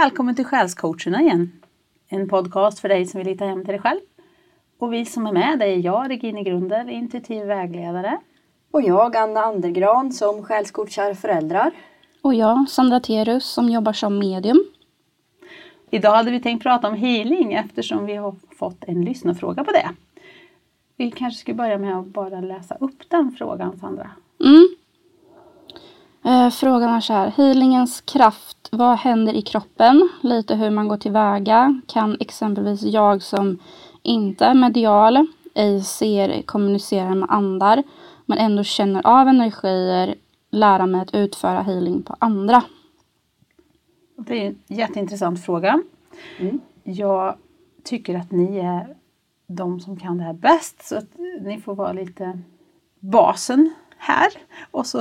Välkommen till Själscoacherna igen. En podcast för dig som vill hitta hem till dig själv. Och vi som är med, det är jag, Regine Grunder, intuitiv vägledare. Och jag, Anna Andergran, som själscoachar föräldrar. Och jag, Sandra Terus, som jobbar som medium. Idag hade vi tänkt prata om healing eftersom vi har fått en lyssnarfråga på det. Vi kanske ska börja med att bara läsa upp den frågan, Sandra. Mm. Eh, frågan är så här. Healingens kraft. Vad händer i kroppen? Lite hur man går tillväga. Kan exempelvis jag som inte är medial, ej ser, kommunicerar med andar, men ändå känner av energier, lära mig att utföra healing på andra? Det är en jätteintressant fråga. Mm. Jag tycker att ni är de som kan det här bäst så att ni får vara lite basen här och så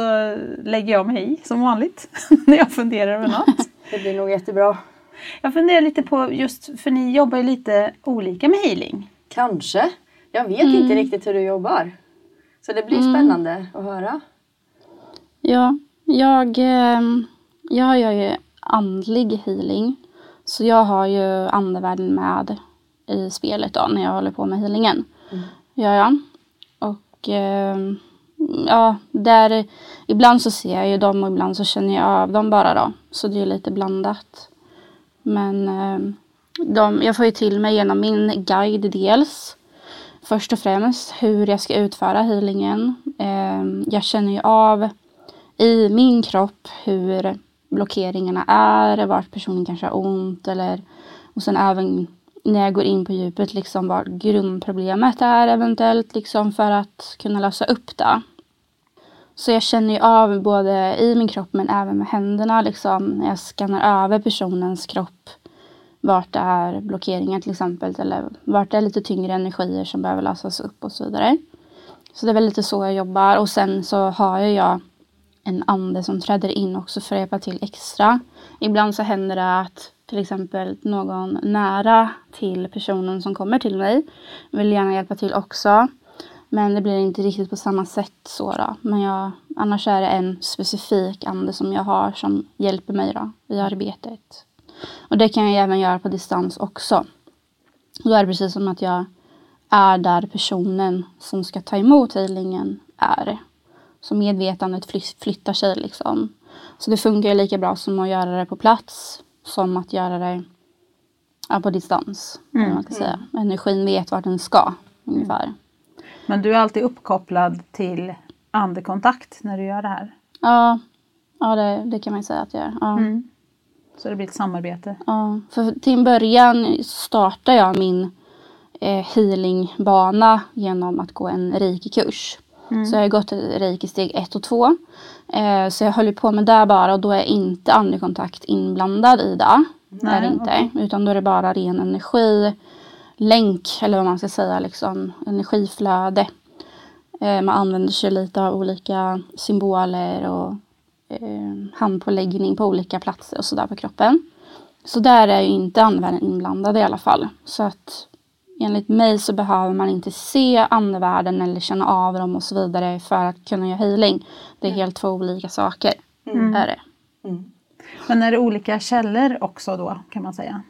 lägger jag mig i som vanligt när jag funderar över något. Det blir nog jättebra. Jag funderar lite på just för ni jobbar ju lite olika med healing. Kanske. Jag vet Mm. inte riktigt hur du jobbar. Så det blir spännande att höra. Ja, jag, eh, jag gör ju andlig healing. Så jag har ju andevärlden med i spelet då när jag håller på med healingen. Gör jag. Och eh, ja, där ibland så ser jag ju dem och ibland så känner jag av dem bara då. Så det är lite blandat. Men ehm, de, jag får ju till mig genom min guide dels. Först och främst hur jag ska utföra healingen. Ehm, jag känner ju av i min kropp hur blockeringarna är, vart personen kanske har ont eller och sen även när jag går in på djupet liksom vad grundproblemet är eventuellt liksom för att kunna lösa upp det. Så jag känner ju av både i min kropp men även med händerna liksom när jag skannar över personens kropp vart det är blockeringar till exempel eller vart det är lite tyngre energier som behöver lösas upp och så vidare. Så det är väl lite så jag jobbar och sen så har ju jag en ande som träder in också för att hjälpa till extra. Ibland så händer det att till exempel någon nära till personen som kommer till mig vill gärna hjälpa till också. Men det blir inte riktigt på samma sätt så då. Men jag, annars är det en specifik ande som jag har som hjälper mig då i arbetet. Och det kan jag även göra på distans också. Då är det precis som att jag är där personen som ska ta emot healingen är. Så medvetandet fly- flyttar sig liksom. Så det funkar lika bra som att göra det på plats som att göra det ja, på distans. Mm. Man ska säga. Energin vet vart den ska ungefär. Men du är alltid uppkopplad till andekontakt när du gör det här. Ja, ja det, det kan man ju säga att jag gör. Ja. Så det blir ett samarbete. Ja, för till en början startade jag min eh, healingbana genom att gå en reiki-kurs. Så jag har gått reiki steg ett och två. Eh, så jag höll på med det bara och då är inte andekontakt inblandad i det. Nej, är det inte. Utan då är det bara ren energi, länk eller vad man ska säga, liksom energiflöde. Eh, man använder sig lite av olika symboler och eh, handpåläggning på olika platser och sådär på kroppen. Så där är ju inte andevärlden inblandad i alla fall. Så att enligt mig så behöver man inte se andevärlden eller känna av dem och så vidare för att kunna göra healing. Det är helt två olika saker. Är det. Men är det olika källor också då kan man säga?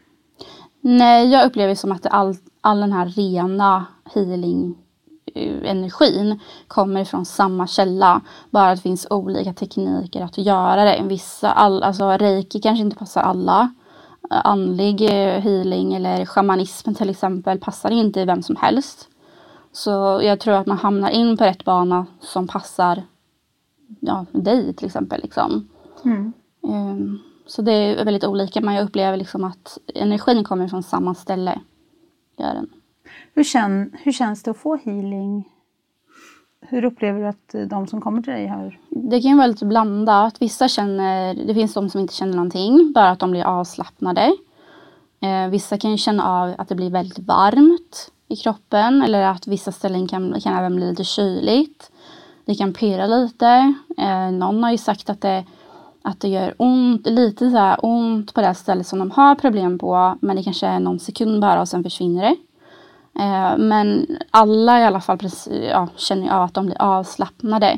Nej, jag upplever som att all, all den här rena healing eh, energin kommer från samma källa. Bara att det finns olika tekniker att göra det. Vissa, all, alltså reiki kanske inte passar alla. Andlig eh, healing eller shamanism till exempel passar inte vem som helst. Så jag tror att man hamnar in på rätt bana som passar ja, dig till exempel. Liksom. Ehm, Så det är väldigt olika men jag upplever liksom att energin kommer från samma ställe. Gör den. Hur, känn, hur känns det att få healing? Hur upplever du att de som kommer till dig har... Det kan ju vara lite blandat. Vissa känner, det finns de som inte känner någonting, bara att de blir avslappnade. Eh, vissa kan ju känna av att det blir väldigt varmt i kroppen eller att vissa ställen kan, kan även bli lite kyligt. Det kan pirra lite. Eh, någon har ju sagt att det, att det gör ont, lite så här ont på det stället som de har problem på men det kanske är någon sekund bara och sen försvinner det. Eh, men alla i alla fall precis, ja, känner ju av att de blir avslappnade.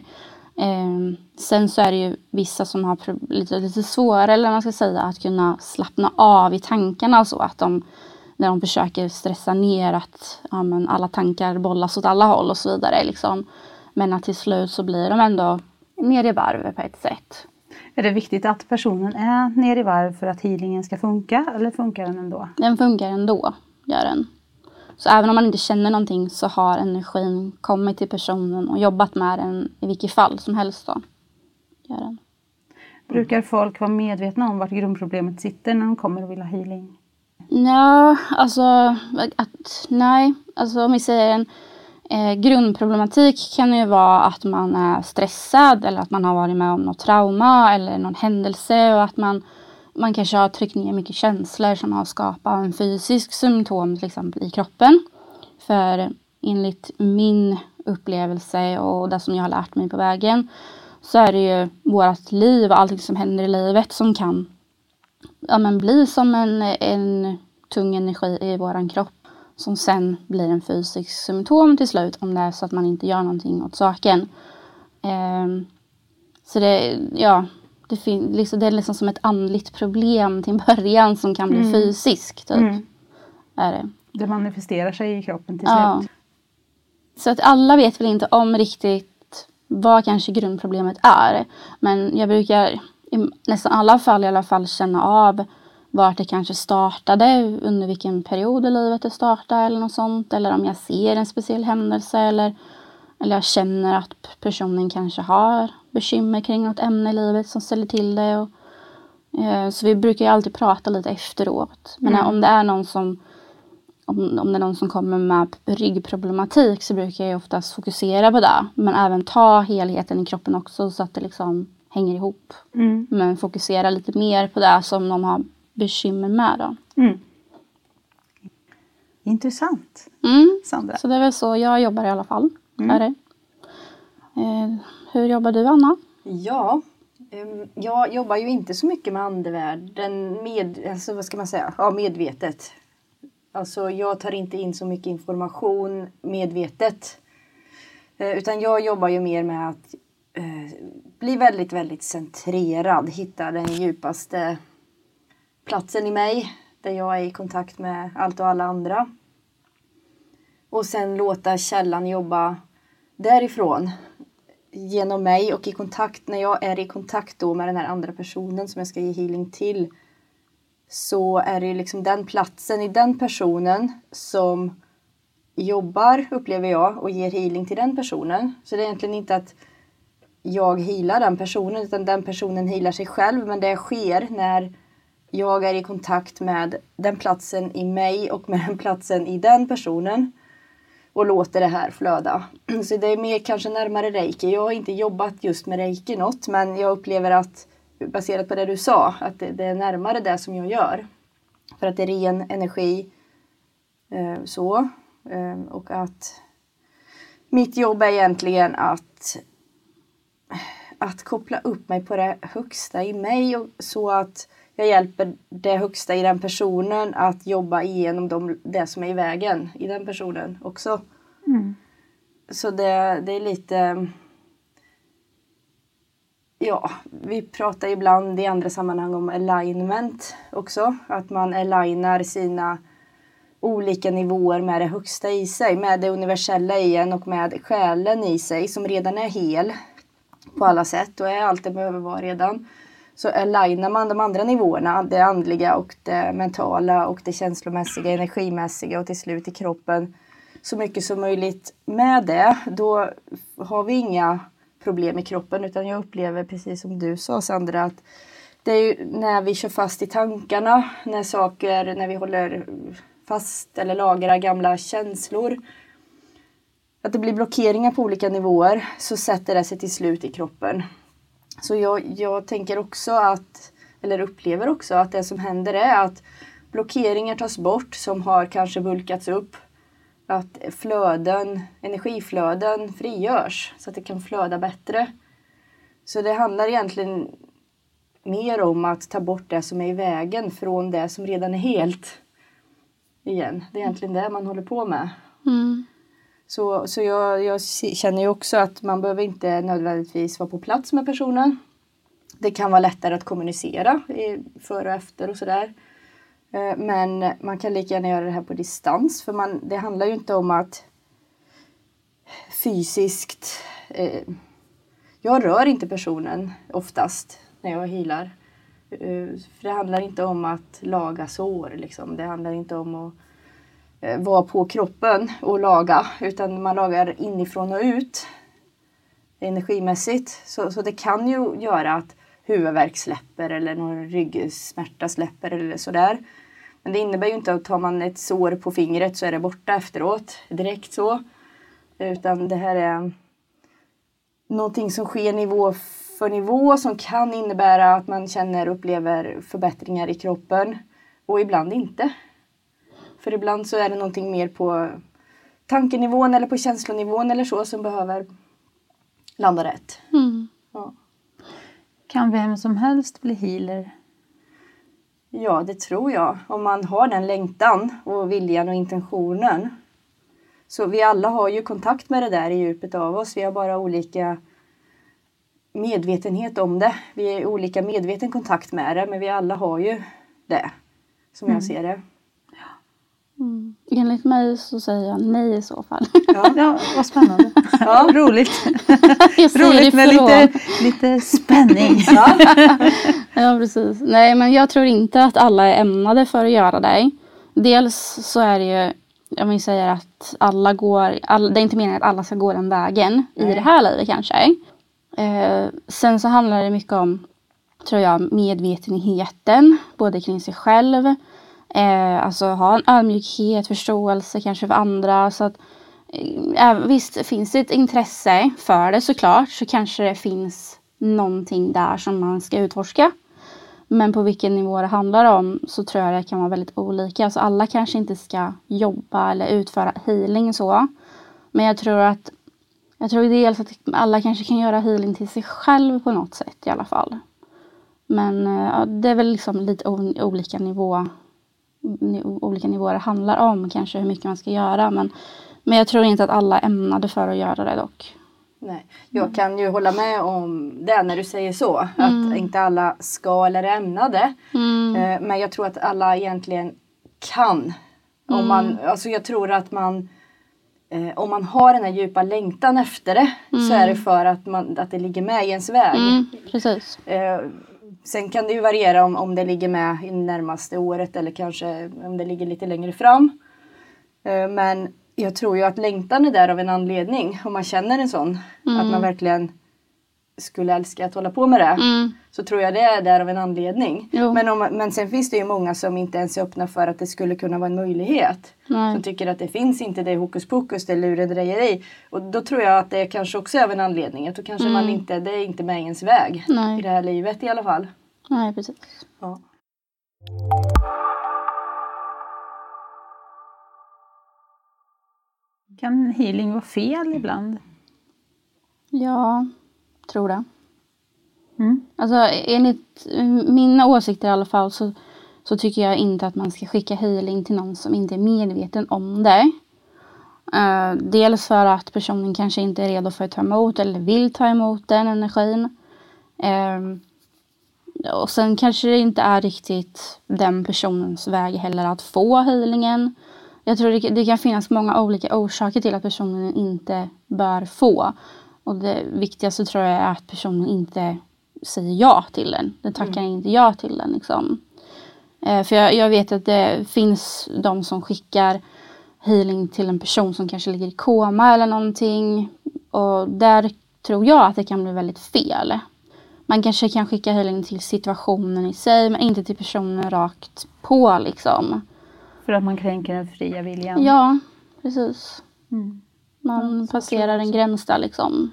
Eh, sen så är det ju vissa som har lite, lite svårare eller man ska säga att kunna slappna av i tankarna så att de när de försöker stressa ner att ja, men alla tankar bollas åt alla håll och så vidare. Liksom. Men att till slut så blir de ändå ner i varv på ett sätt. Är det viktigt att personen är ner i varv för att healingen ska funka eller funkar den ändå? Den funkar ändå, gör den. Så även om man inte känner någonting så har energin kommit till personen och jobbat med den i vilket fall som helst. Då. Gör den. Brukar folk vara medvetna om vart grundproblemet sitter när de kommer och vill ha healing? Ja, alltså att, nej, alltså om vi säger en eh, grundproblematik kan ju vara att man är stressad eller att man har varit med om något trauma eller någon händelse och att man, man kanske har tryckt ner mycket känslor som har skapat en fysisk symptom till exempel i kroppen. För enligt min upplevelse och det som jag har lärt mig på vägen så är det ju vårt liv och allting som händer i livet som kan ja, men bli som en, en tung energi i våran kropp som sen blir en fysisk symptom till slut om det är så att man inte gör någonting åt saken. Eh, så det, ja, det, fin- liksom, det är liksom som ett andligt problem till början som kan bli mm. fysiskt. Typ, mm. är det. det manifesterar sig i kroppen till ja. slut. Så att alla vet väl inte om riktigt vad kanske grundproblemet är. Men jag brukar i nästan alla fall i alla fall känna av vart det kanske startade, under vilken period i livet det startade eller något sånt. Eller om jag ser en speciell händelse eller, eller jag känner att personen kanske har bekymmer kring något ämne i livet som ställer till det. Och, eh, så vi brukar ju alltid prata lite efteråt. Men mm. om det är någon som om, om det är någon som kommer med ryggproblematik så brukar jag oftast fokusera på det. Men även ta helheten i kroppen också så att det liksom hänger ihop. Mm. Men fokusera lite mer på det som de har bekymmer med. Då. Mm. Intressant, mm. Sandra. Så det är väl så jag jobbar i alla fall. Mm. Är det. Eh, hur jobbar du, Anna? Ja, um, jag jobbar ju inte så mycket med andevärlden med, alltså, vad ska man säga? Ja, medvetet. Alltså jag tar inte in så mycket information medvetet. Eh, utan jag jobbar ju mer med att eh, bli väldigt, väldigt centrerad. Hitta den djupaste platsen i mig där jag är i kontakt med allt och alla andra. Och sen låta källan jobba därifrån genom mig och i kontakt när jag är i kontakt då med den här andra personen som jag ska ge healing till så är det liksom den platsen i den personen som jobbar, upplever jag, och ger healing till den personen. Så det är egentligen inte att jag healar den personen utan den personen healar sig själv men det sker när jag är i kontakt med den platsen i mig och med den platsen i den personen och låter det här flöda. Så det är mer kanske närmare reiki. Jag har inte jobbat just med reiki något men jag upplever att baserat på det du sa att det, det är närmare det som jag gör. För att det är ren energi. Eh, så. Eh, och att mitt jobb är egentligen att att koppla upp mig på det högsta i mig och så att jag hjälper det högsta i den personen att jobba igenom de, det som är i vägen i den personen också. Mm. Så det, det är lite... Ja, vi pratar ibland i andra sammanhang om alignment också. Att man alignar sina olika nivåer med det högsta i sig, med det universella i en och med själen i sig som redan är hel på alla sätt och är allt det behöver vara redan så alignar man de andra nivåerna, det andliga och det mentala och det känslomässiga, energimässiga och till slut i kroppen så mycket som möjligt med det, då har vi inga problem i kroppen utan jag upplever precis som du sa Sandra att det är ju när vi kör fast i tankarna, när saker, när vi håller fast eller lagrar gamla känslor att det blir blockeringar på olika nivåer så sätter det sig till slut i kroppen. Så jag, jag tänker också att, eller upplever också att det som händer är att blockeringar tas bort som har kanske bulkats upp. Att flöden, energiflöden frigörs så att det kan flöda bättre. Så det handlar egentligen mer om att ta bort det som är i vägen från det som redan är helt. Igen, det är egentligen det man håller på med. Mm. Så, så jag, jag känner ju också att man behöver inte nödvändigtvis vara på plats med personen. Det kan vara lättare att kommunicera i, före och efter och sådär. Eh, men man kan lika gärna göra det här på distans för man, det handlar ju inte om att fysiskt... Eh, jag rör inte personen oftast när jag healar. Eh, för det handlar inte om att laga sår. Liksom. Det handlar inte om att Eh, vara på kroppen och laga. Utan man lagar inifrån och ut. Energimässigt. Så, så det kan ju göra att huvudvärk släpper eller någon ryggsmärta släpper eller sådär. Men det innebär ju inte att tar man ett sår på fingret så är det borta efteråt. Direkt så. Utan det här är någonting som sker nivå för nivå som kan innebära att man känner och upplever förbättringar i kroppen. Och ibland inte. För ibland så är det någonting mer på tankenivån eller på känslonivån eller så som behöver landa rätt. Mm. Ja. Kan vem som helst bli healer? Ja, det tror jag. Om man har den längtan och viljan och intentionen. Så vi alla har ju kontakt med det där i djupet av oss. Vi har bara olika medvetenhet om det. Vi är olika medveten kontakt med det, men vi alla har ju det. Som jag ser det. Mm. Enligt mig så säger jag nej i så fall. Ja. Ja, vad spännande. Ja. Roligt. Roligt med lite, lite spänning. Ja. Ja, precis. Nej, men jag tror inte att alla är ämnade för att göra det. Dels så är det ju, om vi säger att alla går, all, det är inte meningen att alla ska gå den vägen i Nej. det här livet kanske. Eh, sen så handlar det mycket om, tror jag, medvetenheten, både kring sig själv, eh, alltså ha en ödmjukhet, förståelse kanske för andra. Så att, eh, visst, finns det ett intresse för det såklart så kanske det finns någonting där som man ska utforska. Men på vilken nivå det handlar om så tror jag det kan vara väldigt olika. Alltså alla kanske inte ska jobba eller utföra healing så. Men jag tror att jag tror dels att alla kanske kan göra healing till sig själv på något sätt i alla fall. Men eh, ja, det är väl liksom lite olika nivå olika nivåer handlar om kanske hur mycket man ska göra. Men, men jag tror inte att alla är ämnade för att göra det dock. Nej. Jag kan ju hålla med om det när du säger så. Att inte alla ska eller är ämnade. Mm. Eh, Men jag tror att alla egentligen kan. Om man, alltså jag tror att man eh, om man har den här djupa längtan efter det så är det för att, man, att det ligger med i ens väg. Mm, precis. Sen kan det ju variera om, om det ligger med i närmaste året eller kanske om det ligger lite längre fram. Eh, men jag tror ju att längtan är där av en anledning. Om man känner en sån. Att man verkligen skulle älska att hålla på med det. Mm. Så tror jag det är där av en anledning. Jo. Men, om, men sen finns det ju många som inte ens är öppna för att det skulle kunna vara en möjlighet. Nej. Som tycker att det finns inte, det hokus pokus, det lurendrejeri. Och då tror jag att det kanske också är av en anledning. Att då kanske man inte, det är inte med ens väg. Nej. I det här livet i alla fall. Nej, precis. Ja. Kan healing vara fel ibland? Ja, tror det. Mm. Alltså enligt mina åsikter i alla fall så, så tycker jag inte att man ska skicka healing till någon som inte är medveten om det. Eh, dels för att personen kanske inte är redo för att ta emot eller vill ta emot den energin. Eh, och sen kanske det inte är riktigt den personens väg heller att få healingen. Jag tror det, det kan finnas många olika orsaker till att personen inte bör få. Och det viktigaste tror jag är att personen inte säger ja till den. Den tackar inte ja till den. Liksom. Eh, för jag, jag vet att det finns de som skickar healing till en person som kanske ligger i koma eller någonting. Och där tror jag att det kan bli väldigt fel. Man kanske kan skicka healing till situationen i sig men inte till personen rakt på liksom. För att man kränker den fria viljan? Ja, precis. Mm. Man passerar en gräns där liksom.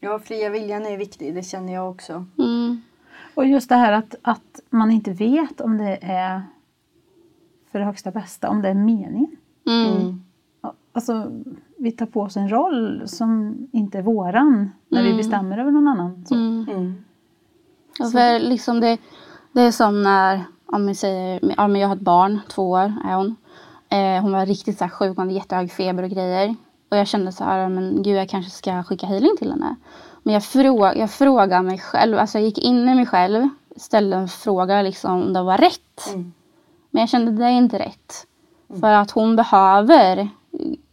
ja, fria viljan är viktig, det känner jag också. Mm. Och just det här att, att man inte vet om det är för det högsta bästa, om det är meningen. Mm. Alltså, vi tar på oss en roll som inte är våran när vi bestämmer över någon annan. Så. Mm. Mm. Och för liksom det, det är som när, om vi säger, ja, men jag har ett barn, två år är hon. Eh, hon var riktigt så här sjuk, hon hade jättehög feber och grejer. Och jag kände så här, men gud jag kanske ska skicka healing till henne. Men jag, fråg, jag frågade mig själv, alltså jag gick in i mig själv, ställde en fråga liksom om det var rätt. Mm. Men jag kände det är inte rätt. För att hon behöver,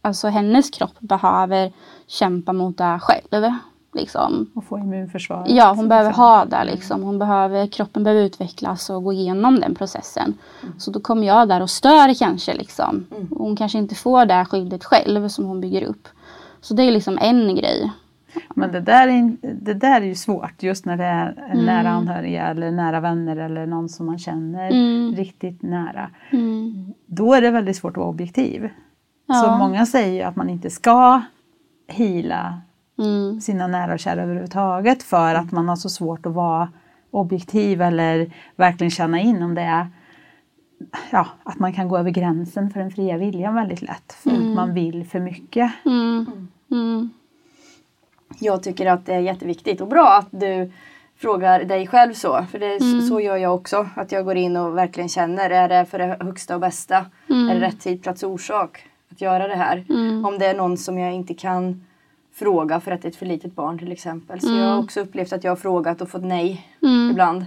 alltså hennes kropp behöver kämpa mot det själv. Liksom. Och få immunförsvaret. Ja, hon behöver liksom. ha det liksom. Hon behöver, kroppen behöver utvecklas och gå igenom den processen. Så då kommer jag där och stör kanske liksom. Hon kanske inte får det skyddet själv som hon bygger upp. Så det är liksom en grej. Men det där, är, det där är ju svårt just när det är Mm. nära anhöriga eller nära vänner eller någon som man känner Mm. riktigt nära. Mm. Då är det väldigt svårt att vara objektiv. Ja. Så många säger ju att man inte ska hila Mm. sina nära och kära överhuvudtaget för att man har så svårt att vara objektiv eller verkligen känna in om det är ja, att man kan gå över gränsen för den fria viljan väldigt lätt för att man vill för mycket. Mm. Mm. Jag tycker att det är jätteviktigt och bra att du frågar dig själv så. För det Mm. så- så gör jag också. Att jag går in och verkligen känner, är det för det högsta och bästa? Mm. Är det rätt tid, plats och orsak att göra det här? Mm. Om det är någon som jag inte kan fråga för att det är ett för litet barn till exempel. Så Mm. jag har också upplevt att jag har frågat och fått nej Mm. ibland.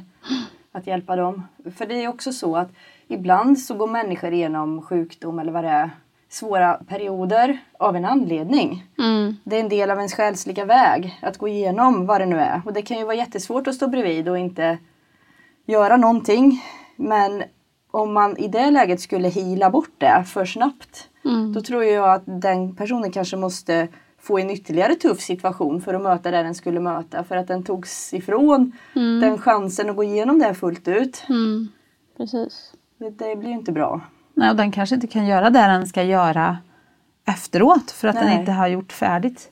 Att hjälpa dem. För det är också så att ibland så går människor igenom sjukdom eller vad det är, svåra perioder av en anledning. Mm. Det är en del av ens själsliga väg att gå igenom vad det nu är. Och det kan ju vara jättesvårt att stå bredvid och inte göra någonting. Men om man i det läget skulle hila bort det för snabbt. Mm. Då tror jag att den personen kanske måste få en ytterligare tuff situation för att möta det den skulle möta. För att den togs ifrån Mm. den chansen att gå igenom det fullt ut. Mm. Precis. Det, det blir ju inte bra. Nej, och den kanske inte kan göra det den ska göra efteråt för att den Nej. inte har gjort färdigt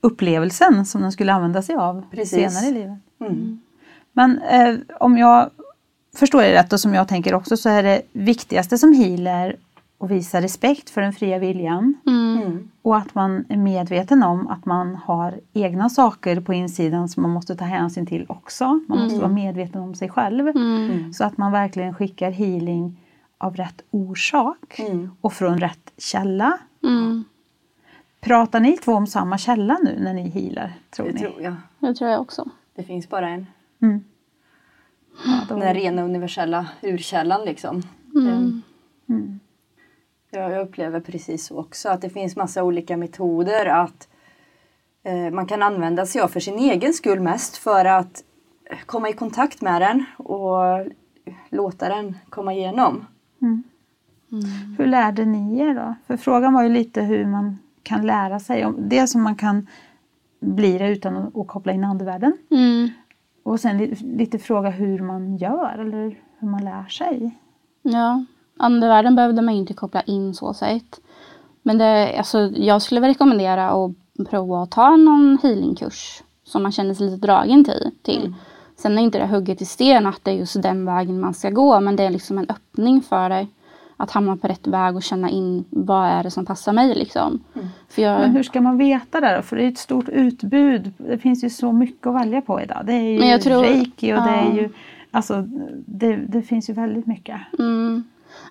upplevelsen som den skulle använda sig av Precis. senare i livet. Mm. Men eh, om jag förstår det rätt och som jag tänker också så är det viktigaste som healer att visa respekt för den fria viljan Mm. Mm. och att man är medveten om att man har egna saker på insidan som man måste ta hänsyn till också. Man måste vara medveten om sig själv. Mm. Så att man verkligen skickar healing av rätt orsak Mm. och från rätt källa. Mm. Pratar ni två om samma källa nu när ni healar? Tror Det ni? tror jag. Det tror jag också. Det finns bara en. Mm. Ja, då, Den rena universella urkällan liksom. Mm. Mm. Jag, upplever precis så också. Att det finns massa olika metoder att eh, man kan använda sig av för sin egen skull mest. För att komma i kontakt med den och låta den komma igenom. Mm. Hur lärde ni er då? För frågan var ju lite hur man kan lära sig. Om det som man kan bli det utan att, koppla in andevärlden. Mm. Och sen li- lite fråga hur man gör eller hur man lär sig. Ja, andevärlden behövde man inte koppla in så sett. Men det, alltså, jag skulle rekommendera att prova att ta någon healingkurs som man känner sig lite dragen till. till. Sen är inte det hugget i sten att det är just den vägen man ska gå men det är liksom en öppning för dig att hamna på rätt väg och känna in vad är det som passar mig liksom. För jag, Men hur ska man veta det då? För det är ett stort utbud. Det finns ju så mycket att välja på idag. Det är ju tror- reiki och det är ja. ju... Alltså det, det finns ju väldigt mycket. Mm.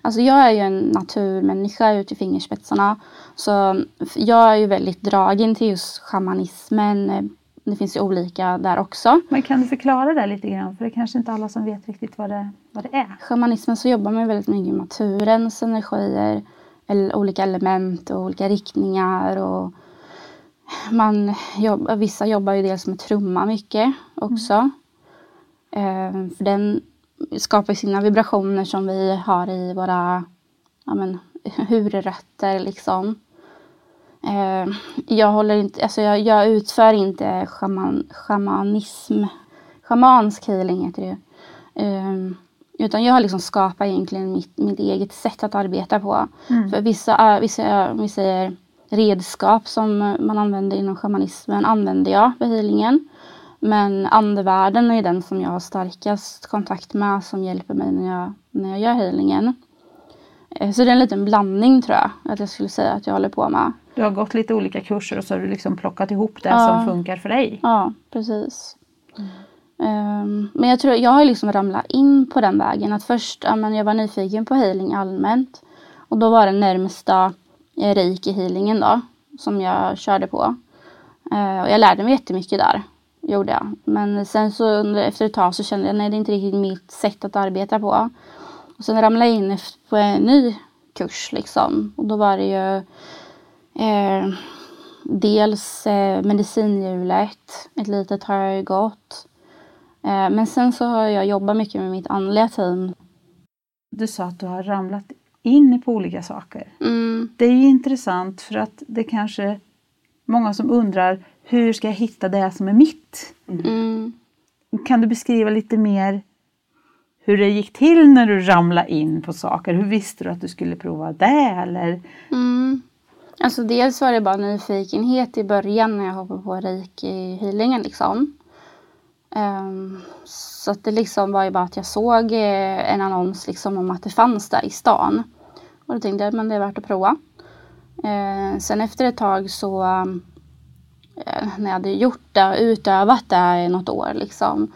Alltså jag är ju en naturmänniska ut i fingerspetsarna. Så jag är ju väldigt dragen till just shamanismen. Det finns ju olika där också. Men kan du förklara det lite grann? För det är kanske inte alla som vet riktigt vad det, vad det är. Shamanismen så jobbar man väldigt mycket med naturens energier. Eller olika element och olika riktningar. Och man jobb, vissa jobbar ju dels med trumma mycket också. Eh, för den skapar sina vibrationer som vi har i våra ja, men, hurrötter liksom. Eh, jag, håller inte, alltså jag, jag utför inte shaman, shamanism, shamansk healing heter det. Eh, utan jag har liksom skapat egentligen mitt, mitt eget sätt att arbeta på. För vissa, vissa, vissa är redskap som man använder inom shamanismen använder jag för healingen. Men andevärlden är den som jag har starkast kontakt med som hjälper mig när jag, när jag gör healingen. Eh, Så det är en liten blandning tror jag att jag skulle säga att jag håller på med. Du har gått lite olika kurser och så har du liksom plockat ihop det Ja. som funkar för dig. Ja, precis. Ehm, men jag tror jag har liksom ramlat in på den vägen. Att först, ja, men jag var nyfiken på healing allmänt. Och då var det närmsta eh, reiki-healingen då. som jag körde på. Eh, och jag lärde mig jättemycket där, gjorde jag. Men sen så efter ett tag så kände jag nej det är inte riktigt mitt sätt att arbeta på. Och sen ramlade jag in på en ny kurs liksom. Och då var det ju eh, dels eh, medicinhjulet, ett litet har jag ju gått. Eh, men sen så har jag jobbat mycket med mitt andliga team. Du sa att du har ramlat in på olika saker. Mm, Det är ju intressant för att det kanske många som undrar hur ska jag hitta det som är mitt? mm. Kan du beskriva lite mer hur det gick till när du ramlade in på saker? Hur visste du att du skulle prova det? Eller? Mm. Alltså dels var det bara nyfikenhet i början när jag hoppade på reiki healingen liksom. Ehm, så att det liksom var ju bara att jag såg eh, en annons liksom om att det fanns där i stan. Och då tänkte jag men det är värt att prova. Eh, sen efter ett tag så Eh, när jag hade gjort det, utövat det i något år liksom.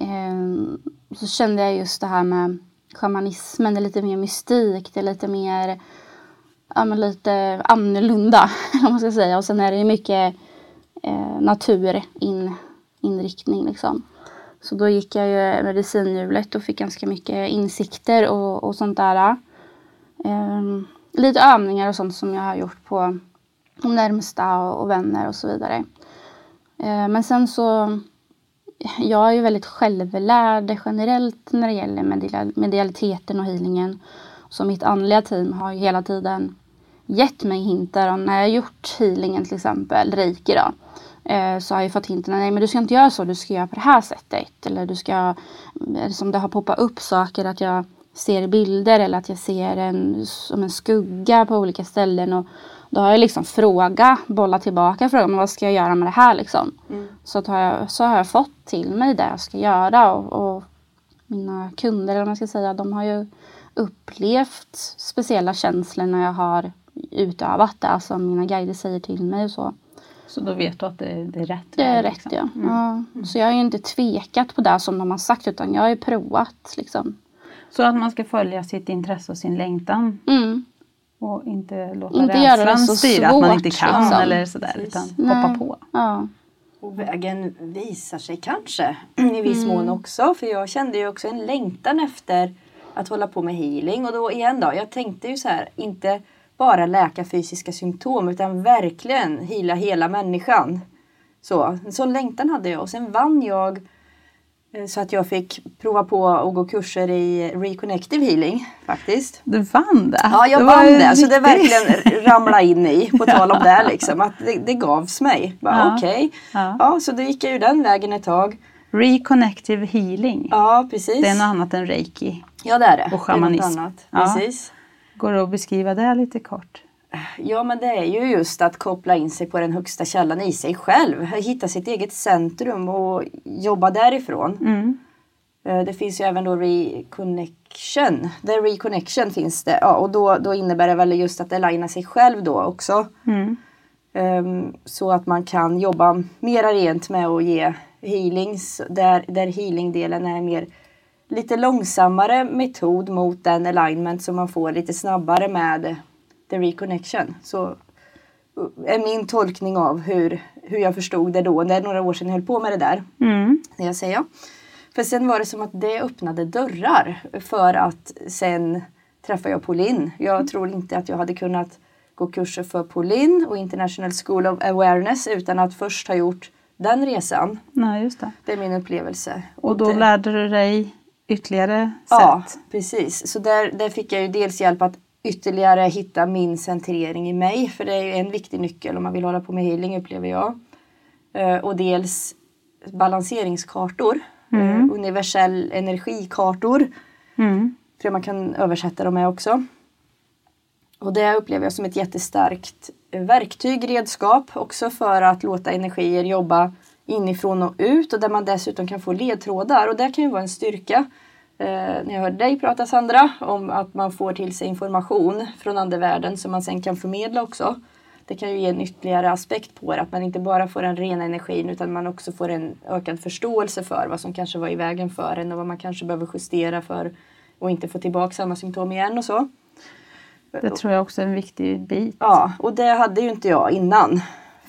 Eh, så kände jag just det här med shamanismen, det är lite mer mystik, det är lite mer ja, men lite annorlunda om man ska säga. Och sen är det ju mycket eh, naturinriktning. in, liksom. Så då gick jag ju medicinhjulet och fick ganska mycket insikter och, och sånt där. Eh, lite övningar och sånt som jag har gjort på de närmsta och, och vänner och så vidare. Eh, men sen så, jag är ju väldigt självlärd generellt när det gäller medialiteten och healingen. Så mitt andliga team har ju hela tiden gett mig hintar om när jag gjort healingen till exempel, reiki då. Eh, så har jag fått hinten, nej men du ska inte göra så, du ska göra på det här sättet. Eller du ska, eh, som det har poppat upp saker att jag ser bilder eller att jag ser en, som en skugga på olika ställen. Och då har jag liksom frågat, bollat tillbaka frågan, vad ska jag göra med det här liksom. Så, att har jag, så har jag fått till mig det jag ska göra och, och mina kunder, eller vad man ska säga, de har ju upplevt speciella känslor när jag har utövat det. Alltså mina guider säger till mig och så. Så då vet du att det, det är rätt Det är rätt liksom. ja. ja. Så jag har ju inte tvekat på det som de har sagt utan jag har ju provat liksom. Så att man ska följa sitt intresse och sin längtan Mm. Och inte låta Inte göra det rädslan styra att man inte kan liksom. eller sådär Precis. utan hoppa Nej. på. Ja. Och vägen visar sig kanske i viss mån också. För jag kände ju också en längtan efter att hålla på med healing. Och då igen då, jag tänkte ju så här, inte bara läka fysiska symptom utan verkligen heala hela människan. Så, en sån längtan hade jag och sen vann jag så att jag fick prova på att gå kurser i reconnective healing faktiskt. Du vann det? Ja, jag Det vann det. Så det riktigt- verkligen ramla in i, på tal om det liksom. Att det, det gavs mig. Bara, Ja. Okej. Ja. Ja, så då gick jag ju den vägen ett tag. Reconnective healing. Ja, precis. Det är något annat än reiki. Ja, det är det. Och Det är något shamanism. annat. Ja. Precis. Går det att beskriva det lite kort? Ja, men det är ju just att koppla in sig på den högsta källan i sig själv. Hitta sitt eget centrum och jobba därifrån. Mm. Eh, Det finns ju även då reconnection. Där reconnection finns det. Ja, och då, då innebär det väl just att aligna sig själv då också. Mm. Ehm, så att man kan jobba mera rent med att ge healings där, där healingdelen är mer lite långsammare metod mot den alignment som man får lite snabbare med the reconnection. Så uh, är min tolkning av hur, hur jag förstod det då. Det är några år sedan jag höll på med det där. Mm. Det jag säger. För sen var det som att det öppnade dörrar för att sen träffa jag Pauline. Jag tror inte att jag hade kunnat gå kurser för Pauline och International School of Awareness utan att först ha gjort den resan. Nej, just det. Det är min upplevelse. Och då det, lärde du dig ytterligare Ja, sätt? precis. Så där, där fick jag ju dels hjälp att ytterligare hitta min centrering i mig. För det är en viktig nyckel om man vill hålla på med healing upplever jag. Eh, och dels balanseringskartor. Eh, universell energikartor. Mm. För man kan översätta dem med också. Och det upplever jag som ett jättestarkt verktyg, redskap också för att låta energier jobba inifrån och ut och där man dessutom kan få ledtrådar och det kan ju vara en styrka. Eh, när jag hörde dig prata Sandra om att man får till sig information från andevärlden som man sen kan förmedla också. Det kan ju ge en ytterligare aspekt på det, att man inte bara får den rena energin utan man också får en ökad förståelse för vad som kanske var i vägen för en och vad man kanske behöver justera för och inte få tillbaka samma symptom igen och så. Det tror jag också är en viktig bit. Ja, och det hade ju inte jag innan.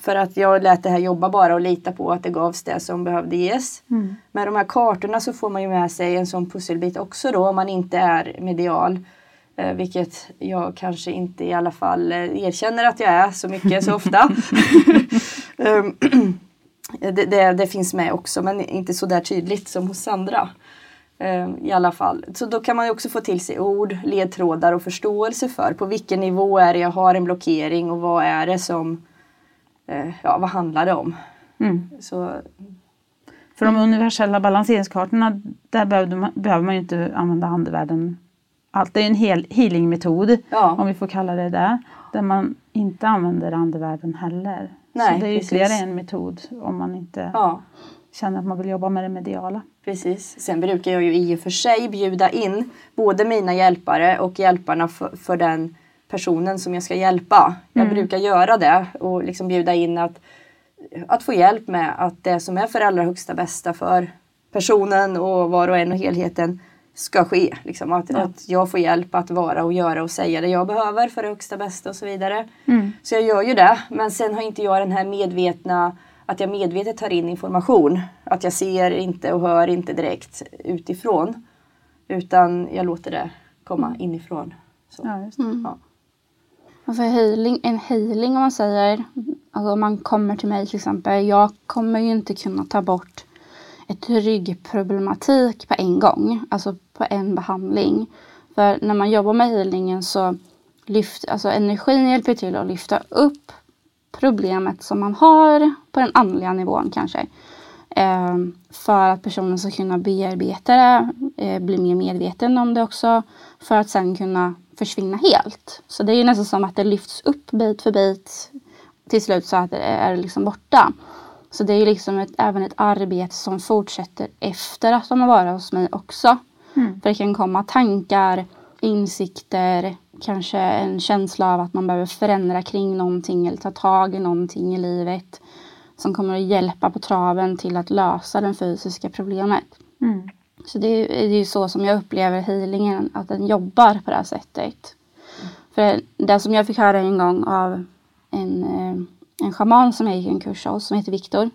För att jag lät det här jobba bara och lita på att det gavs det som behövde ges. Mm. Med de här kartorna så får man ju med sig en sån pusselbit också då om man inte är medial. Eh, vilket jag kanske inte i alla fall eh, erkänner att jag är så mycket så ofta. Ehm, det, det, det finns med också men inte så där tydligt som hos Sandra. Ehm, I alla fall. Så då kan man också få till sig ord, ledtrådar och förståelse för på vilken nivå är det jag har en blockering och vad är det som, ja vad handlar det om? Mm. Så För de universella balanseringskartorna, där behöver man, behöver man ju inte använda andevärlden allt. Det är en hel healingmetod, ja, om vi får kalla det det, där man inte använder andevärlden heller. Nej, så det är ju precis. ytterligare en metod om man inte ja. känner att man vill jobba med det mediala. Precis. Sen brukar jag ju i och för sig bjuda in både mina hjälpare och hjälparna för, för den personen som jag ska hjälpa. Jag Mm. brukar göra det och liksom bjuda in att, att få hjälp med att det som är för allra högsta bästa för personen och var och en och helheten ska ske. Liksom att, Ja. att jag får hjälp att vara och göra och säga det jag behöver för det högsta bästa och så vidare. Mm. Så jag gör ju det. Men sen har inte jag den här medvetna att jag medvetet tar in information. Att jag ser inte och hör inte direkt utifrån. Utan jag låter det komma inifrån. Så. Ja, man får healing, en healing om man säger, alltså om man kommer till mig till exempel, jag kommer ju inte kunna ta bort ett ryggproblematik på en gång, alltså på en behandling. För när man jobbar med healingen så lyft, alltså energin hjälper till att lyfta upp problemet som man har på den andliga nivån kanske. Eh, för att personen ska kunna bearbeta det, eh, bli mer medveten om det också. För att sen kunna försvinna helt. Så det är ju nästan som att det lyfts upp bit för bit till slut så att det är liksom borta. Så det är ju liksom ett, även ett arbete som fortsätter efter att de har varit hos mig också. Mm. För det kan komma tankar, insikter, kanske en känsla av att man behöver förändra kring någonting eller ta tag i någonting i livet som kommer att hjälpa på traven till att lösa det fysiska problemet. Mm. Så det är, det är ju så som jag upplever healingen, att den jobbar på det här sättet. För det som jag fick höra en gång av en, eh, en schaman som jag gick en kurs hos, som heter Viktor.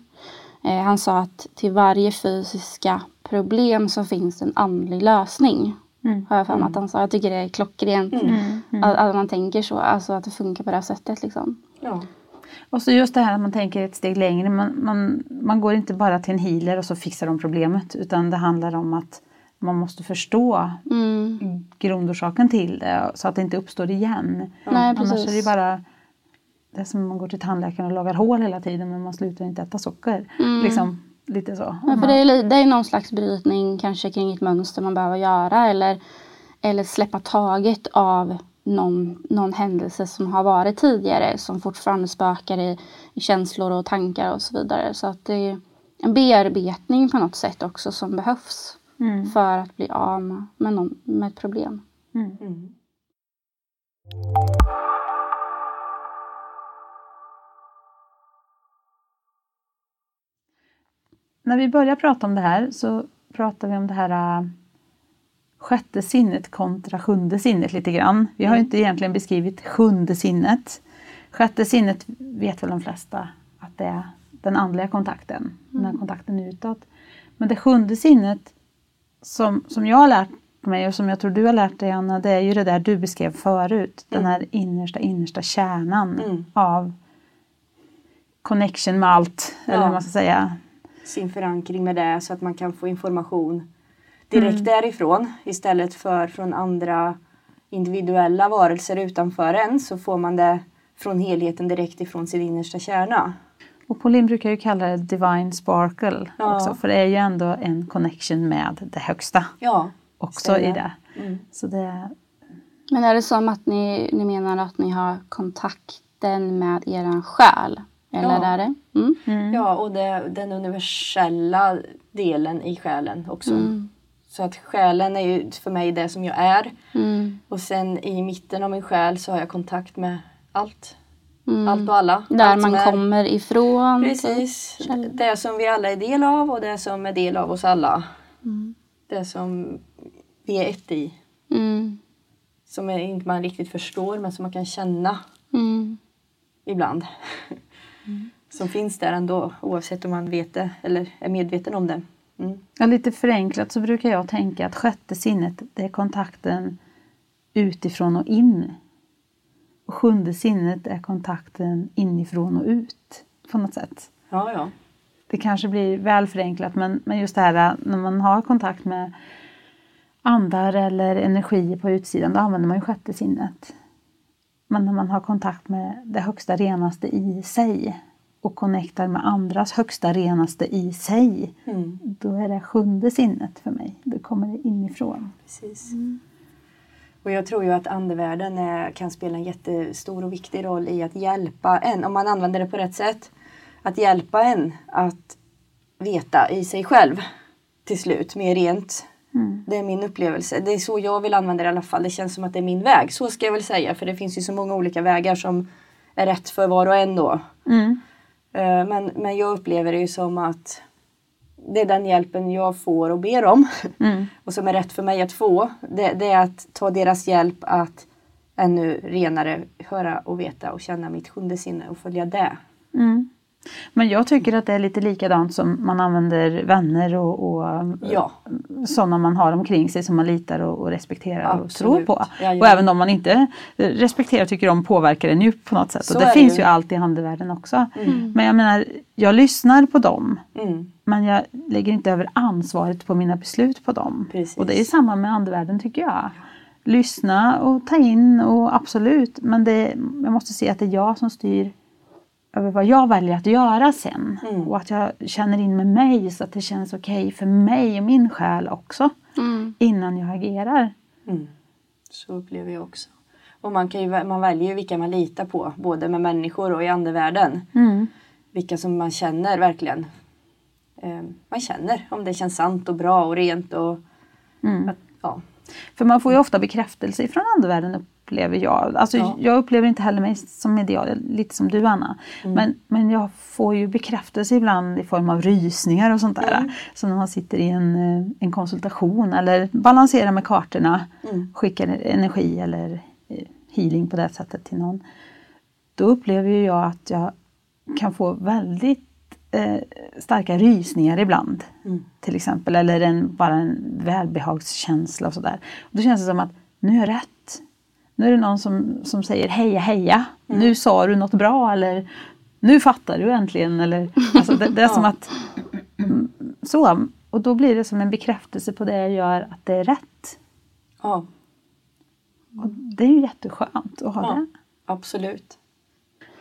Eh, han sa att till varje fysiska problem så finns en andlig lösning. Mm. Har jag för mig att han sa. Jag tycker det är klockrent. Mm. Mm. Att, att man tänker så, alltså att det funkar på det här sättet liksom. Ja. Och så just det här att man tänker ett steg längre. Man, man, man går inte bara till en healer och så fixar de problemet. Utan det handlar om att man måste förstå Mm. grundorsaken till det så att det inte uppstår igen. Nej, Annars precis. är det bara det är som om man går till tandläkaren och lagar hål hela tiden men man slutar inte äta socker. Mm. Liksom, lite så. Ja, för det är, det är någon slags brytning kanske kring ett mönster man behöver göra eller, eller släppa taget av någon, någon händelse som har varit tidigare som fortfarande spökar i, i känslor och tankar och så vidare. Så att det är en bearbetning på något sätt också som behövs Mm. för att bli av med, med, någon, med ett problem. Mm. Mm. När vi börjar prata om det här så pratar vi om det här äh, sjätte sinnet kontra sjunde sinnet lite grann. Vi har ju Mm. inte egentligen beskrivit sjunde sinnet. Sjätte sinnet vet väl de flesta att det är den andliga kontakten, den här kontakten utåt. Men det sjunde sinnet som, som jag har lärt mig och som jag tror du har lärt dig Anna, det är ju det där du beskrev förut. Den här innersta, innersta kärnan Mm. av connection med allt, eller Ja. vad man ska säga. Sin förankring med det så att man kan få information direkt Mm. därifrån istället för från andra individuella varelser utanför en så får man det från helheten direkt ifrån sin innersta kärna. Och Pauline brukar ju kalla det divine sparkle Ja. också, för det är ju ändå en connection med det högsta Ja. också Stämmer. i det. Mm. Så det Men är det som att ni, ni menar att ni har kontakten med er själ? Eller Ja. är det? Mm. mm. Ja, och det, den universella delen i själen också. Mm. Så att själen är ju för mig det som jag är. Mm. Och sen i mitten av min själ så har jag kontakt med allt. Mm. Allt och alla. Där allt man kommer ifrån. Precis. Källor. Det som vi alla är del av och det som är del av oss alla. Mm. Det som vi är ett i. Mm. som inte man riktigt förstår men som man kan känna Mm. ibland. Som finns där ändå oavsett om man vet det eller är medveten om det. Mm. Ja, lite förenklat så brukar jag tänka att sjätte sinnet det är kontakten utifrån och in. Och sjunde sinnet är kontakten inifrån och ut på något sätt. Ja, ja. Det kanske blir väl förenklat men, men just det här när man har kontakt med andar eller energier på utsidan då använder man ju sjätte sinnet. Men när man har kontakt med det högsta renaste i sig och connectar med andras högsta renaste i sig Mm. då är det sjunde sinnet för mig. Då kommer det inifrån. Precis. Och jag tror ju att andevärlden är, kan spela en jättestor och viktig roll i att hjälpa en, om man använder det på rätt sätt, att hjälpa en att veta i sig själv till slut, mer rent. Mm. Det är min upplevelse. Det är så jag vill använda det i alla fall. Det känns som att det är min väg. Så ska jag väl säga. För det finns ju så många olika vägar som är rätt för var och en då. Mm. Eh, Men, men jag upplever det ju som att det är den hjälpen jag får och ber om. Mm. Och som är rätt för mig att få. Det, det är att ta deras hjälp att ännu renare höra och veta och känna mitt sjunde sinne och följa det. Mm. Men jag tycker att det är lite likadant som man använder vänner och, och Ja, sådana man har omkring sig som man litar och, och respekterar och tror Absolut. på. Jajamän. Och även om man inte respekterar och tycker om påverkar en ju på något sätt. Så och det är det finns ju. ju allt i andevärlden också. Men jag menar, jag lyssnar på dem. mm, Men jag lägger inte över ansvaret på mina beslut på dem. Precis. Och det är samma med andevärlden tycker jag. Lyssna och ta in och absolut. Men det, jag måste se att det är jag som styr över vad jag väljer att göra sen. Mm. Och att jag känner in med mig så att det känns okej för mig och min själ också. Mm. Innan jag agerar. mm. Så upplever jag också. Och man, kan ju, man väljer ju vilka man litar på, både med människor och i andevärlden. Mm. Vilka som man känner verkligen. Eh, man känner om det känns sant och bra och rent och Mm. att, ja. För man får ju ofta bekräftelse från andevärlden upplever jag. Alltså, Ja. Jag upplever inte heller mig som ideal, lite som du Anna. Mm. Men, men jag får ju bekräftelse ibland i form av rysningar och sånt där. Mm. Så när man sitter i en, eh, en konsultation eller balanserar med kartorna, Mm. skickar energi eller eh, healing på det sättet till någon. Då upplever jag att jag kan få väldigt eh, starka rysningar ibland. Mm. Till exempel. Eller en, bara en välbehagskänsla och sådär. Då känns det som att nu är jag rätt. Nu är det någon som, som säger heja heja. Nu sa du något bra eller nu fattar du äntligen. Eller, alltså det, det är som att mm, så. Och då blir det som en bekräftelse på det jag gör att det är rätt. ja, Och det är ju jätteskönt att ha ja det. absolut.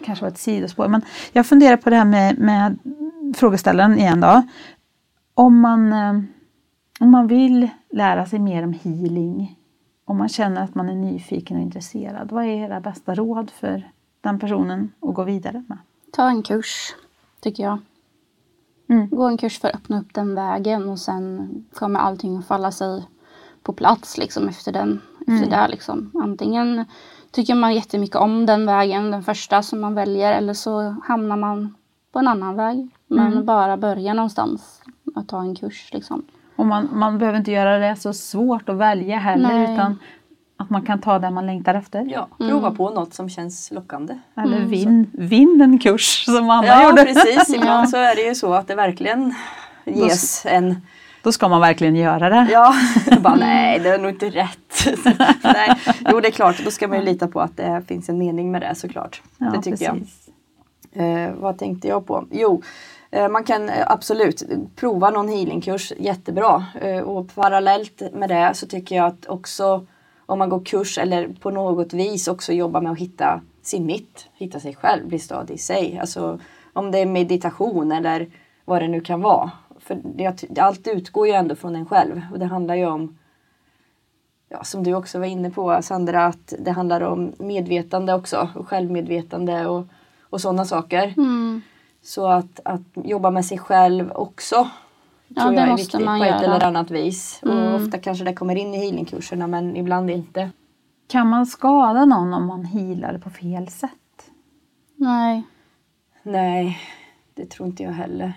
kanske var ett sidospår. Men jag funderar på det här med, med frågeställaren igen då. Om man, eh, om man vill lära sig mer om healing, om man känner att man är nyfiken och intresserad, vad är era bästa råd för den personen att gå vidare med? Ta en kurs, tycker jag. Mm. Gå en kurs för att öppna upp den vägen och sen kommer allting att falla sig på plats liksom efter den. Efter det liksom. Antingen tycker man jättemycket om den vägen, den första som man väljer, eller så hamnar man på en annan väg. Men bara börja någonstans att ta en kurs liksom. Och man, man behöver inte göra det så svårt att välja heller, Nej. utan att man kan ta det man längtar efter. Ja, prova på något som känns lockande. Eller vinn, vinn en kurs som Anna Ja, gjorde. precis. Ibland Ja. så är det ju så att det verkligen ges en... Då ska man verkligen göra det. Ja, bara nej, det är nog inte rätt. nej. Jo, det är klart, då ska man ju lita på att det finns en mening med det såklart. Ja, det tycker jag. precis. Eh, vad tänkte jag på? Jo, Eh, man kan eh, absolut prova någon healingkurs, jättebra. Eh, och parallellt med det så tycker jag att också om man går kurs eller på något vis också jobba med att hitta sin mitt, hitta sig själv, bli stadig i sig. Alltså om det är meditation eller vad det nu kan vara. För det, allt utgår ju ändå från en själv och det handlar ju om ja, som du också var inne på Sandra, att det handlar om medvetande också och självmedvetande och, och sådana saker. Mm. Så att, att jobba med sig själv också Ja, tror det jag är måste viktigt man på ett göra. eller annat vis. Mm. Och ofta kanske det kommer in i healingkurserna men ibland inte. Kan man skada någon om man healar på fel sätt? Nej. Nej, det tror inte jag heller.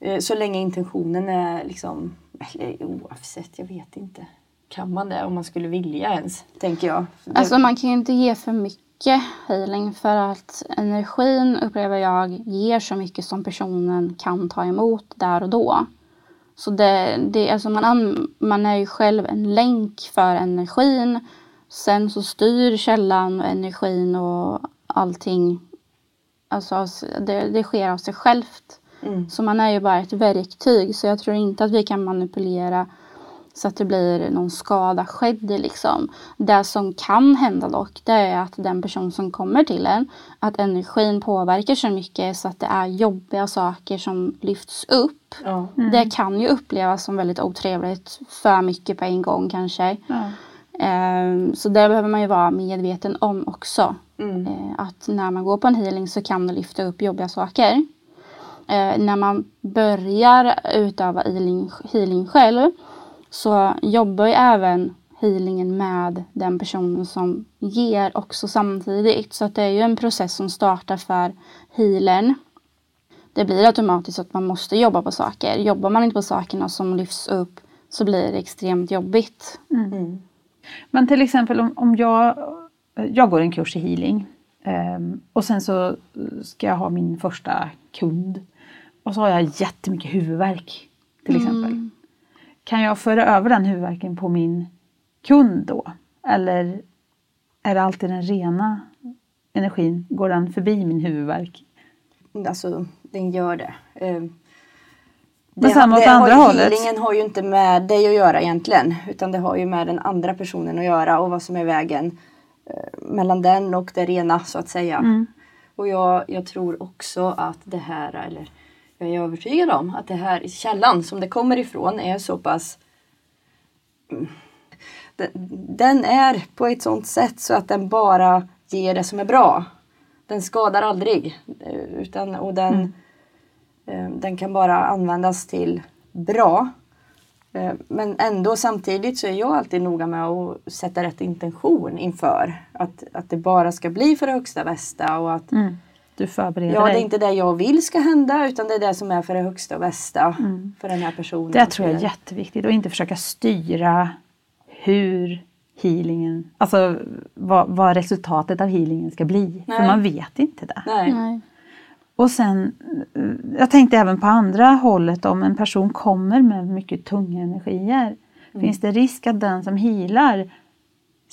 Eh, Så länge intentionen är liksom, eller oavsett, jag vet inte. kan man det om man skulle vilja ens, tänker jag. Alltså man kan ju inte ge för mycket healing för att energin upplever jag ger så mycket som personen kan ta emot där och då. Så det, det, alltså man, an, man är ju själv en länk för energin. Sen så styr källan och energin och allting. Alltså det, det sker av sig självt. mm, Så man är ju bara ett verktyg. Så jag tror inte att vi kan manipulera så att det blir någon skada skedd liksom. Det som kan hända dock, det är att den person som kommer till en, att energin påverkar så mycket så att det är jobbiga saker som lyfts upp. ja, Det kan ju upplevas som väldigt otrevligt, för mycket på en gång kanske. Ja. Ehm, Så det behöver man ju vara medveten om också. mm, Eh, Att när man går på en healing så kan det lyfta upp jobbiga saker. Eh, när man börjar utöva healing, healing själv så jobbar ju även healingen med den personen som ger också samtidigt. Så att det är ju en process som startar för healern. Det blir automatiskt att man måste jobba på saker. Jobbar man inte på sakerna som lyfts upp så blir det extremt jobbigt. mm, Men till exempel om, om jag, jag går en kurs i healing ehm, och sen så ska jag ha min första kund och så har jag jättemycket huvudvärk till exempel. Kan jag föra över den huvudvärken på min kund då? Eller är det alltid den rena energin? Går den förbi min huvudvärk? Alltså, den gör det. Eh, Men sen åt det har, andra ju- hållet. Healingen har ju inte med dig att göra egentligen. Utan det har ju med den andra personen att göra och vad som är vägen eh, mellan den och det rena så att säga. Mm. Och jag, jag tror också att det här, eller jag är övertygad om att det här källan som det kommer ifrån är så pass mm, den, är på ett sånt sätt så att den bara ger det som är bra. Den skadar aldrig. eh, Utan, och den, eh, den kan bara användas till bra. Eh, Men ändå samtidigt så är jag alltid noga med att sätta rätt intention inför. Att, att det bara ska bli för det högsta bästa och att Mm. Du förbereder ja, det är dig. inte det jag vill ska hända utan det är det som är för det högsta och bästa för den här personen. Det tror jag är jätteviktigt och inte försöka styra hur healingen, alltså vad, vad resultatet av healingen ska bli. För Nej. man vet inte det. Nej. Nej. Och sen, jag tänkte även på andra hållet om en person kommer med mycket tunga energier. Mm. Finns det risk att den som healar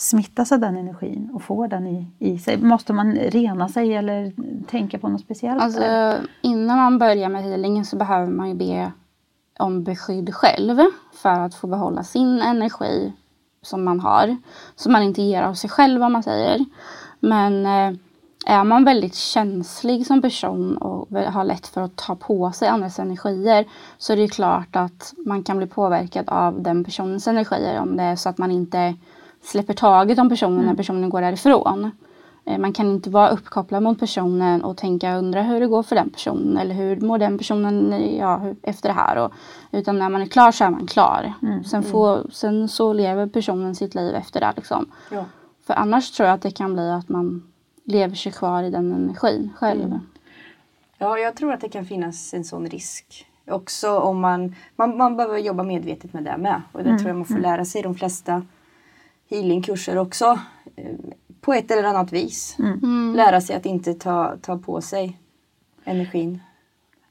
smittas av den energin och får den i, i sig? Måste man rena sig eller tänka på något speciellt? Alltså, innan man börjar med healingen så behöver man ju be om beskydd själv för att få behålla sin energi som man har. Så man inte ger av sig själv om man säger. Men eh, är man väldigt känslig som person och har lätt för att ta på sig andras energier så är det ju klart att man kan bli påverkad av den personens energier om det är så att man inte släpper taget om personen när personen går därifrån. Eh, Man kan inte vara uppkopplad mot personen och tänka undra hur det går för den personen eller hur mår den personen ja, efter det här. Och, utan när man är klar så är man klar. Sen, får, sen så lever personen sitt liv efter det. Liksom. Ja. För annars tror jag att det kan bli att man lever sig kvar i den energin själv. Ja, jag tror att det kan finnas en sån risk. Också om man, man, man behöver jobba medvetet med det med. Och det tror jag man får lära sig de flesta healingkurser också. eh, På ett eller annat vis. Mm. Lära sig att inte ta, ta på sig energin.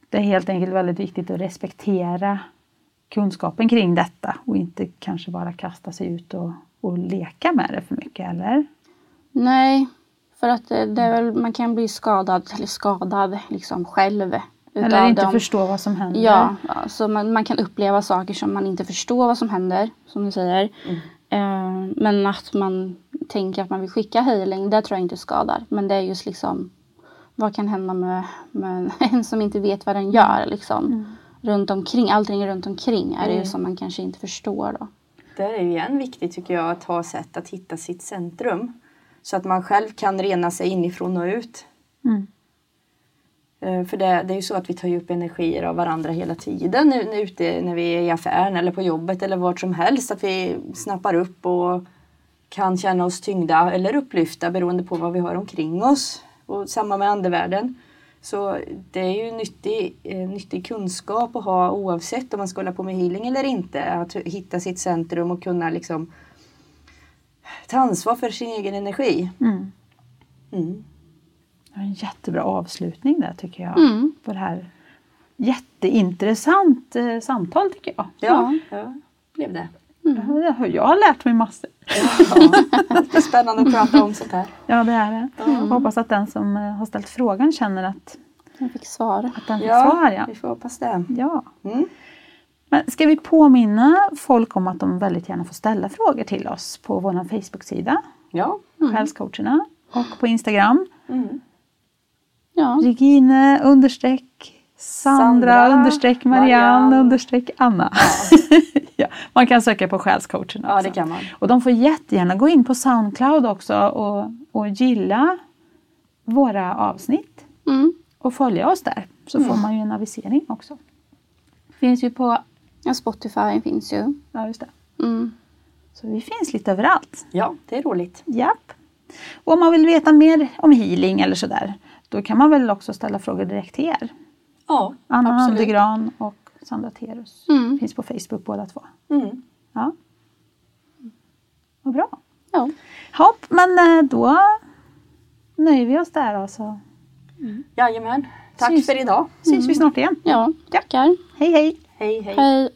Det är helt enkelt väldigt viktigt att respektera kunskapen kring detta och inte kanske bara kasta sig ut och, och leka med det för mycket, eller? Nej, för att det, det är väl, man kan bli skadad, eller skadad liksom själv. Eller inte dem. förstå vad som händer. Ja, alltså man, man kan uppleva saker som man inte förstår vad som händer, som du säger. Eh, men att man tänker att man vill skicka healing, det tror jag inte skadar. Men det är just liksom, vad kan hända med, med en som inte vet vad den gör liksom. Runt omkring, allting runt omkring är det ju som man kanske inte förstår då. Där är ju igen viktigt tycker jag att ha sätt att hitta sitt centrum. Så att man själv kan rena sig inifrån och ut. Mm. Eh, För det, det är ju så att vi tar ju upp energier av varandra hela tiden nu, nu ute när vi är i affären eller på jobbet eller vart som helst. Att vi snappar upp och kan känna oss tyngda eller upplyfta beroende på vad vi har omkring oss. Och samma med andevärlden. Så det är ju nyttig, eh, nyttig kunskap att ha oavsett om man ska hålla på med healing eller inte. Att hitta sitt centrum och kunna liksom ta ansvar för sin egen energi. Mm. Mm. En jättebra avslutning där tycker jag. Mm. På det här jätteintressant eh, samtal tycker jag. Ja, ja, blev det. Ja, Jag har lärt mig massor. Ja, det är spännande att prata om sånt här. Ja det är det. Jag hoppas att den som eh, har ställt frågan känner att, Jag fick svar. att den fick svar. Ja. vi får hoppas det. Ja. Mm. Men ska vi påminna folk om att de väldigt gärna får ställa frågor till oss på vår Facebook-sida, Ja. Själscoacherna, och på Instagram. Mm. Ja. Regine understreck Sandra, Sandra, understreck Marianne, Marianne. understreck Anna. ja, man kan söka på Själscoacherna ja, också. det kan man. Och de får jättegärna gå in på Soundcloud också och, och gilla våra avsnitt Mm. och följa oss där. Så får man ju en avisering också. Finns ju på, ja. Spotify finns ju. ja just det. Mm. Så vi finns lite överallt. Ja, det är roligt. Japp. Och om man vill veta mer om healing eller sådär, då kan man väl också ställa frågor direkt till er. Ja, Anna absolut. Andegran och Sandra Terus. Mm. Finns på Facebook båda två. Mm. Ja. Vad bra. Ja. Hopp, men eh, då nöjer vi oss där och så Jajamän. Tack Syns. för idag. syns vi snart igen. ja, tackar. Hej hej! Hej, hej. Hej.